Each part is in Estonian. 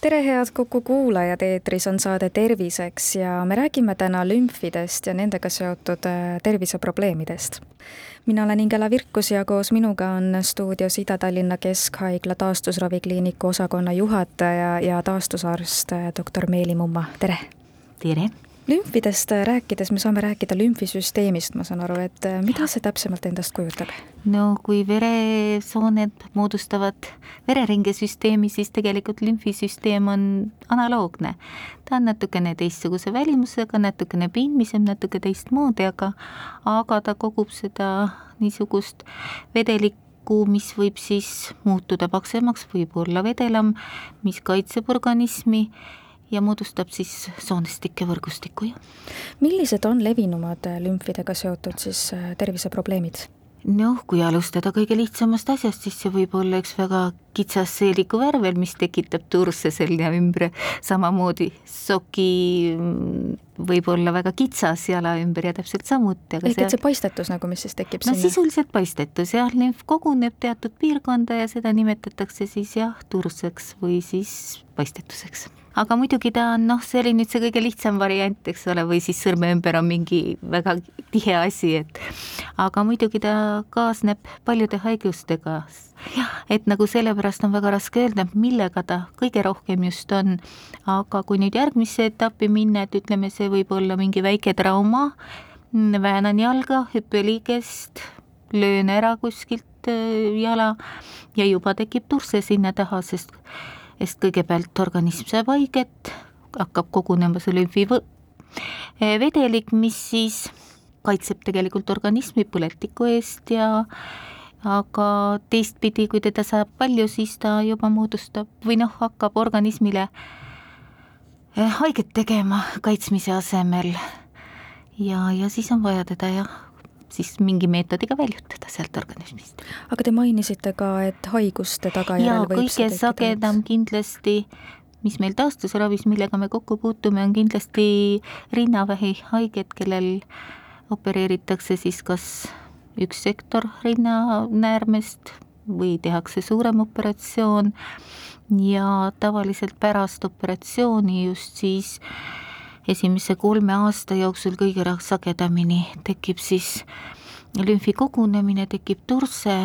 tere, head Kuku kuulajad, eetris on saade Terviseks ja me räägime täna lümfidest ja nendega seotud äh, terviseprobleemidest. mina olen Ingela Virkus ja koos minuga on stuudios Ida-Tallinna Keskhaigla taastusravikliiniku osakonna juhataja ja taastusarst äh, doktor Meeli Mumma, tere! tere! Lümfidest rääkides me saame rääkida lümfisüsteemist, ma saan aru, et äh, mida see täpsemalt endast kujutab? no kui veresooned moodustavad vereringesüsteemi, siis tegelikult lümfisüsteem on analoogne. ta on natukene teistsuguse välimusega, natukene pindmisem, natuke teistmoodi, aga, aga ta kogub seda niisugust vedelikku mis võib siis muutuda paksemaks, võib olla vedelam, mis kaitseb organismi ja moodustab siis soonestike võrgustiku, jah. millised on levinumad lümfidega seotud siis äh, terviseprobleemid? noh, kui alustada kõige lihtsamast asjast, siis see võib olla üks väga kitsas seelikuvärvel, mis tekitab turse selja ümber, samamoodi soki mm, võib olla väga kitsas jala ümber ja täpselt samuti. ehk et see paistetus nagu, mis siis tekib no sinna? sisuliselt paistetus jah, lümf koguneb teatud piirkonda ja seda nimetatakse siis jah, turseks või siis paistetuseks aga muidugi ta on noh, see oli nüüd see kõige lihtsam variant, eks ole, või siis sõrme ümber on mingi väga tihe asi, et aga muidugi ta kaasneb paljude haigustega. Et nagu sellepärast on väga raske öelda, millega ta kõige rohkem just on. aga kui nüüd järgmisse etappi minna, et ütleme, see võib olla mingi väike trauma, väänan jalga, hüppeliigest, löön ära kuskilt äh, jala ja juba tekib turse sinna taha, sest sest kõigepealt organism saab haiget, hakkab kogunema see lümfivõ-, eh, vedelik, mis siis kaitseb tegelikult organismi põletiku eest ja aga teistpidi, kui teda saab palju, siis ta juba moodustab või noh, hakkab organismile eh, haiget tegema kaitsmise asemel. ja, ja siis on vaja teda jah siis mingi meetodiga väljutada sealt organismist. aga te mainisite ka, et haiguste tagajärjel võib kõige sagedam kindlasti mis meil taastusravis, millega me kokku puutume, on kindlasti rinnavähi haiged, kellel opereeritakse siis kas üks sektor rinnanäärmest või tehakse suurem operatsioon. Ja tavaliselt pärast operatsiooni just siis esimese kolme aasta jooksul kõige sagedamini tekib siis lümfi kogunemine, tekib turse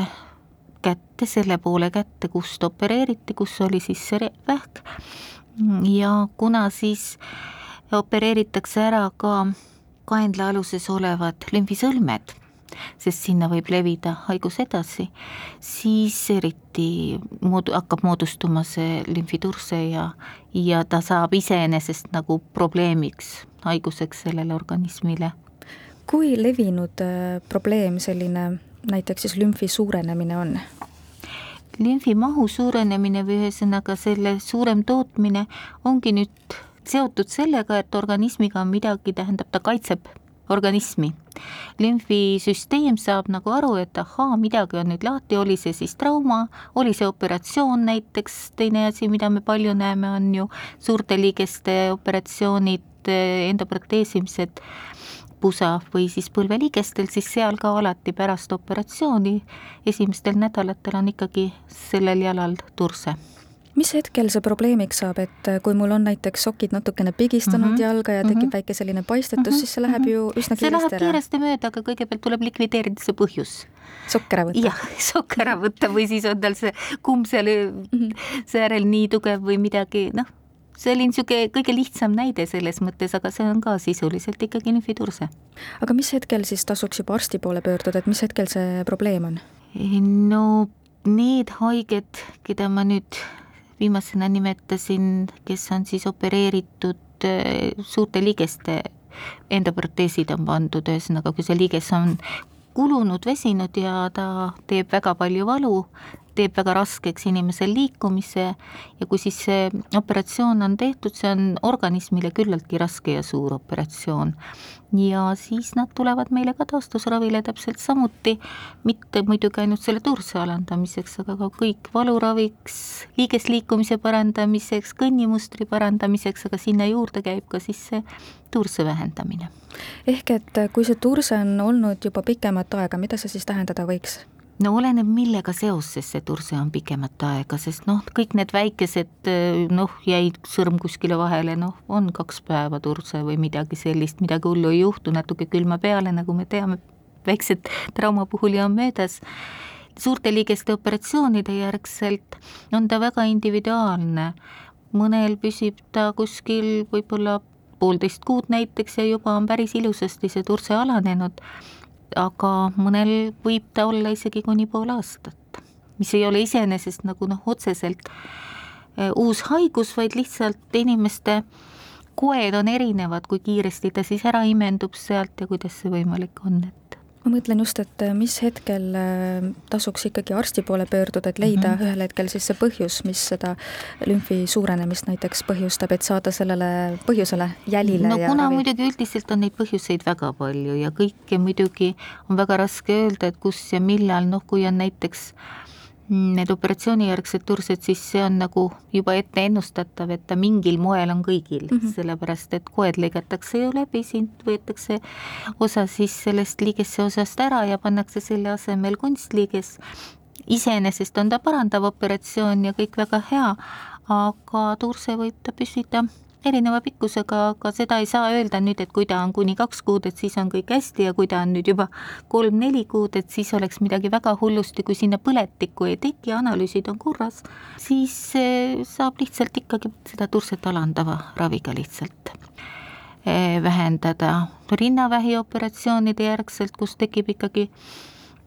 kätte, selle poole kätte, kust opereeriti, kus oli siis see vähk. Ja kuna siis opereeritakse ära ka kaenlaaluses olevad lümfisõlmed sest sinna võib levida haigus edasi, siis eriti mood-, hakkab moodustuma see lümfiturse ja, ja ta saab iseenesest nagu probleemiks, haiguseks sellele organismile. kui levinud äh, probleem selline näiteks siis lümfi suurenemine on? lümfi mahu suurenemine või ühesõnaga selle suurem tootmine ongi nüüd seotud sellega, et organismiga on midagi, tähendab, ta kaitseb organismi. lümfisüsteem saab nagu aru, et ahaa, midagi on nüüd lahti, oli see siis trauma, oli see operatsioon näiteks, teine asi, mida me palju näeme, on ju suurte liigeste operatsioonid, endoproteesimised, pusa või siis põlveliigestel, siis seal ka alati pärast operatsiooni esimestel nädalatel on ikkagi sellel jalal turse mis hetkel see probleemiks saab, et äh, kui mul on näiteks sokid natukene pigistanud mm -hmm. jalga ja tekib mm -hmm. väike selline paistetus mm, -hmm. siis see läheb ju üsna kiiresti ära? see läheb kiiresti mööda, aga kõigepealt tuleb likvideerida see põhjus. sokk ära võtta? jah, sokk ära võtta või siis on tal see kumb seal mm -hmm. seejärel nii tugev või midagi, noh, see oli niisugune kõige lihtsam näide selles mõttes, aga see on ka sisuliselt ikkagi lümfiturse. aga mis hetkel siis tasuks juba arsti poole pöörduda, et mis hetkel see probleem on? no need haiged, keda ma nüüd viimasena nimetasin, kes on siis opereeritud eh, suurte liigeste endoproteesid on pandud, ühesõnaga kui see liiges on kulunud, vesinud ja ta teeb väga palju valu, teeb väga raskeks inimesel liikumise ja kui siis see operatsioon on tehtud, see on organismile küllaltki raske ja suur operatsioon. ja siis nad tulevad meile ka taastusravile täpselt samuti, mitte muidugi ainult selle turse alandamiseks, aga ka kõik valuraviks, liigesliikumise parandamiseks, kõnnimustri parandamiseks, aga sinna juurde käib ka siis see turse vähendamine. ehk et kui see turse on olnud juba pikemat aega, mida see siis tähendada võiks? No oleneb, millega seoses see turse on pikemat aega, sest noh, kõik need väikesed noh, jäid sõrm kuskile vahele, noh, on kaks päeva turse või midagi sellist, midagi hullu ei juhtu, natuke külma peale, nagu me teame, väiksed trauma puhul ja on möödas. suurte liigeste operatsioonide järgselt on ta väga individuaalne, mõnel püsib ta kuskil võib-olla poolteist kuud näiteks ja juba on päris ilusasti see turse alanenud aga mõnel võib ta olla isegi kuni pool aastat, mis ei ole iseenesest nagu noh, otseselt äh, uus haigus, vaid lihtsalt inimeste koed on erinevad, kui kiiresti ta siis ära imendub sealt ja kuidas see võimalik on, et ma mõtlen just, et äh, mis hetkel äh, tasuks ikkagi arsti poole pöörduda, et leida mm -hmm. ühel hetkel siis see põhjus, mis seda lümfi suurenemist näiteks põhjustab, et saada sellele põhjusele jälile no ja kuna ravi. muidugi üldiselt on neid põhjuseid väga palju ja kõike muidugi on väga raske öelda, et kus ja millal, noh kui on näiteks need operatsioonijärgsed tursed, siis see on nagu juba ette ennustatav, et ta mingil moel on kõigil mm, -hmm. sellepärast et koed lõigatakse ju läbi, sind võetakse osa siis sellest liigesse osast ära ja pannakse selle asemel kunstliiges. iseenesest on ta parandav operatsioon ja kõik väga hea, aga turse võib ta püsida erineva pikkusega, aga seda ei saa öelda nüüd, et kui ta on kuni kaks kuud, et siis on kõik hästi ja kui ta on nüüd juba kolm-neli kuud, et siis oleks midagi väga hullusti, kui sinna põletikku ei teki, analüüsid on korras, siis saab lihtsalt ikkagi seda turset alandava raviga lihtsalt eh, vähendada. rinnavähi operatsioonide järgselt, kus tekib ikkagi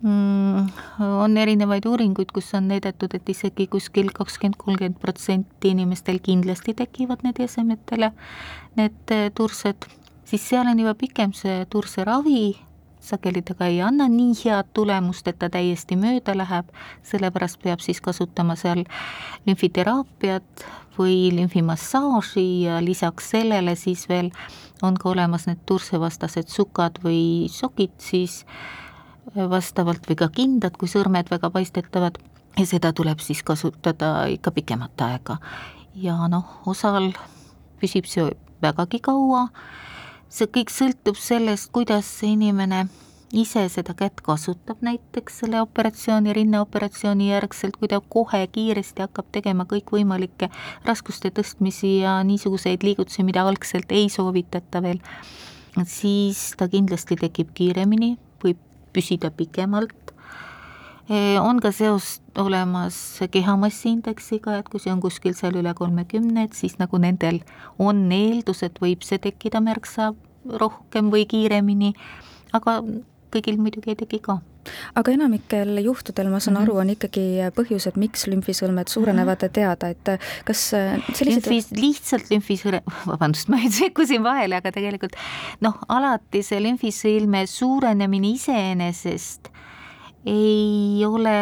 on erinevaid uuringuid, kus on näidatud, et isegi kuskil kakskümmend, kolmkümmend protsenti inimestel kindlasti tekivad need esemetele, need eh, tursed, siis seal on juba pikem see turseravi, sageli ta ka ei anna nii head tulemust, et ta täiesti mööda läheb, sellepärast peab siis kasutama seal lümfiteraapiat või lümfimassaaži ja lisaks sellele siis veel on ka olemas need tursevastased sukad või sokid siis vastavalt või ka kindad, kui sõrmed väga paistetavad ja seda tuleb siis kasutada ikka pikemat aega. ja noh, osal püsib see vägagi kaua, see kõik sõltub sellest, kuidas see inimene ise seda kätt kasutab näiteks selle operatsiooni, rinnaoperatsiooni järgselt, kui ta kohe kiiresti hakkab tegema kõikvõimalikke raskuste tõstmisi ja niisuguseid liigutusi, mida algselt ei soovitata veel, siis ta kindlasti tekib kiiremini, võib püsida pikemalt. on ka seos olemas kehamassiindeksiga, et kui see on kuskil seal üle kolmekümne, et siis nagu nendel on eeldus, et võib see tekkida märksa rohkem või kiiremini, aga kõigil muidugi ei teki ka aga enamikel juhtudel, ma saan mm -hmm. aru, on ikkagi põhjused, miks lümfisõlmed suurenevad mm, -hmm. teada, et kas sellised Lümfis, lihtsalt lümfisõre, vabandust, ma sekkusin vahele, aga tegelikult noh, alati see lümfisõlme suurenemine iseenesest ei ole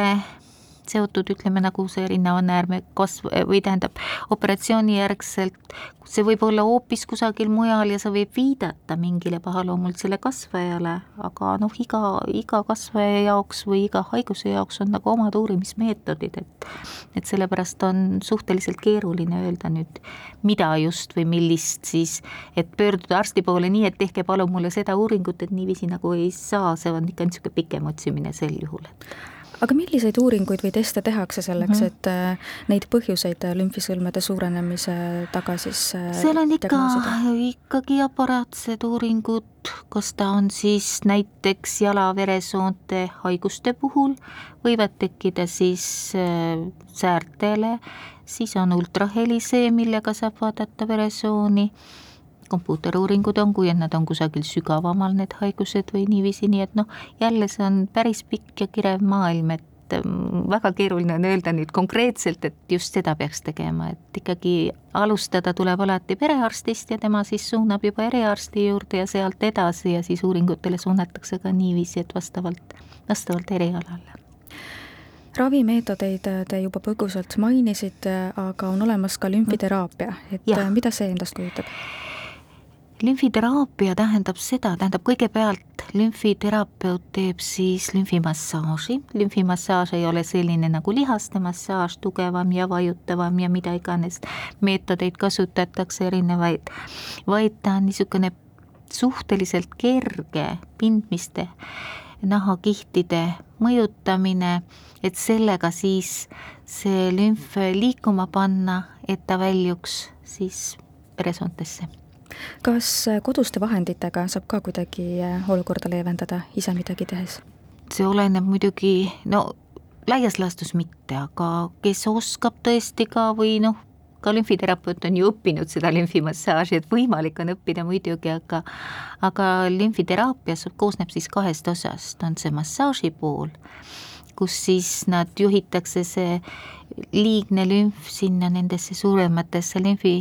seotud, ütleme nagu see rinnavanäärme kasv või tähendab operatsiooni järgselt, see võib olla hoopis kusagil mujal ja see võib viidata mingile pahaloomulisele kasvajale, aga noh, iga, iga kasvaja jaoks või iga haiguse jaoks on nagu omad uurimismeetodid, et et sellepärast on suhteliselt keeruline öelda nüüd, mida just või millist siis, et pöörduda arsti poole nii, et tehke palun mulle seda uuringut, et niiviisi nagu ei saa, see on ikka niisugune pikem otsimine sel juhul, aga milliseid uuringuid või teste tehakse selleks mm, -hmm. et äh, neid põhjuseid äh, lümfisõlmede suurenemise taga siis äh, seal on ikka, ikkagi aparaatsed uuringud, kas ta on siis näiteks jala-veresoonte haiguste puhul, võivad tekkida siis säärtele, siis on ultraheli see, millega saab vaadata veresooni kompuuteruuringud on, kui nad on kusagil sügavamal, need haigused või niiviisi, nii et noh, jälle see on päris pikk ja kirev maailm, et mm, väga keeruline on öelda nüüd konkreetselt, et just seda peaks tegema, et ikkagi alustada tuleb alati perearstist ja tema siis suunab juba eriarsti juurde ja sealt edasi ja siis uuringutele suunatakse ka niiviisi, et vastavalt, vastavalt erialale ravimeetodeid te juba põgusalt mainisite, aga on olemas ka lümfiteraapia, et ja. mida see endast kujutab? Lümfiteraapia tähendab seda, tähendab kõigepealt lümfiterapeut teeb siis lümfimassaaži, lümfimassaaž ei ole selline nagu lihaste massaaž, tugevam ja vajutavam ja mida iganes meetodeid kasutatakse erinevaid, vaid ta on niisugune suhteliselt kerge pindmiste nahakihtide mõjutamine, et sellega siis see lümf liikuma panna, et ta väljuks siis veresoontesse kas koduste vahenditega saab ka kuidagi äh, olukorda leevendada ise midagi tehes? see oleneb muidugi, no laias laastus mitte, aga kes oskab tõesti ka või noh, ka lümfiterapeut on ju õppinud seda lümfimassaaži, et võimalik on õppida muidugi, aga aga lümfiteraapia koosneb siis kahest osast, on see massaaži pool, kus siis nad juhitakse see liigne lümf sinna nendesse suurematesse lümfi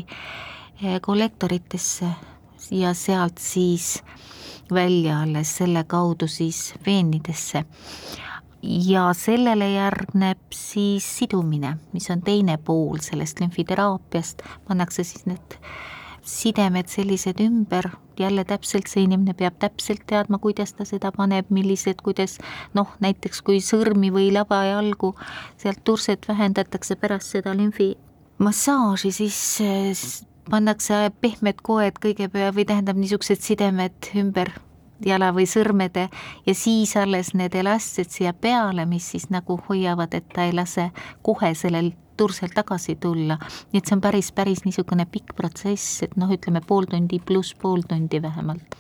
kollektoritesse ja sealt siis välja alles selle kaudu siis veenidesse. ja sellele järgneb siis sidumine, mis on teine pool sellest lümfiteraapiast, pannakse siis need sidemed sellised ümber, jälle täpselt see inimene peab täpselt teadma, kuidas ta seda paneb, millised, kuidas noh, näiteks kui sõrmi või labajalgu sealt turset vähendatakse pärast seda lümfimassaaži, siis pannakse pehmed koed kõigepealt või tähendab niisugused sidemed ümber jala või sõrmede ja siis alles need elastsed siia peale, mis siis nagu hoiavad, et ta ei lase kohe sellel tursel tagasi tulla. nii et see on päris, päris niisugune pikk protsess, et noh, ütleme pool tundi pluss pool tundi vähemalt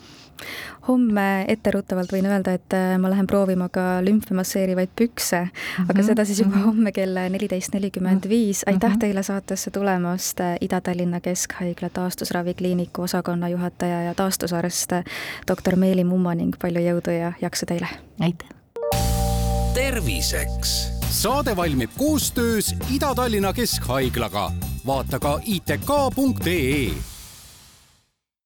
homme etteruttavalt võin öelda, et äh, ma lähen proovima ka lümfi masseerivaid pükse mm, -hmm. aga mhm, seda siis juba -hmm. homme kell neliteist nelikümmend viis. aitäh -hmm. teile saatesse tulemast, äh, Ida-Tallinna Keskhaigla taastusravikliiniku osakonna juhataja ja taastusarst äh, doktor Meeli Mumma ning palju jõudu ja jaksu teile! aitäh! terviseks saade valmib koostöös Ida-Tallinna Keskhaiglaga. vaata ka itk.ee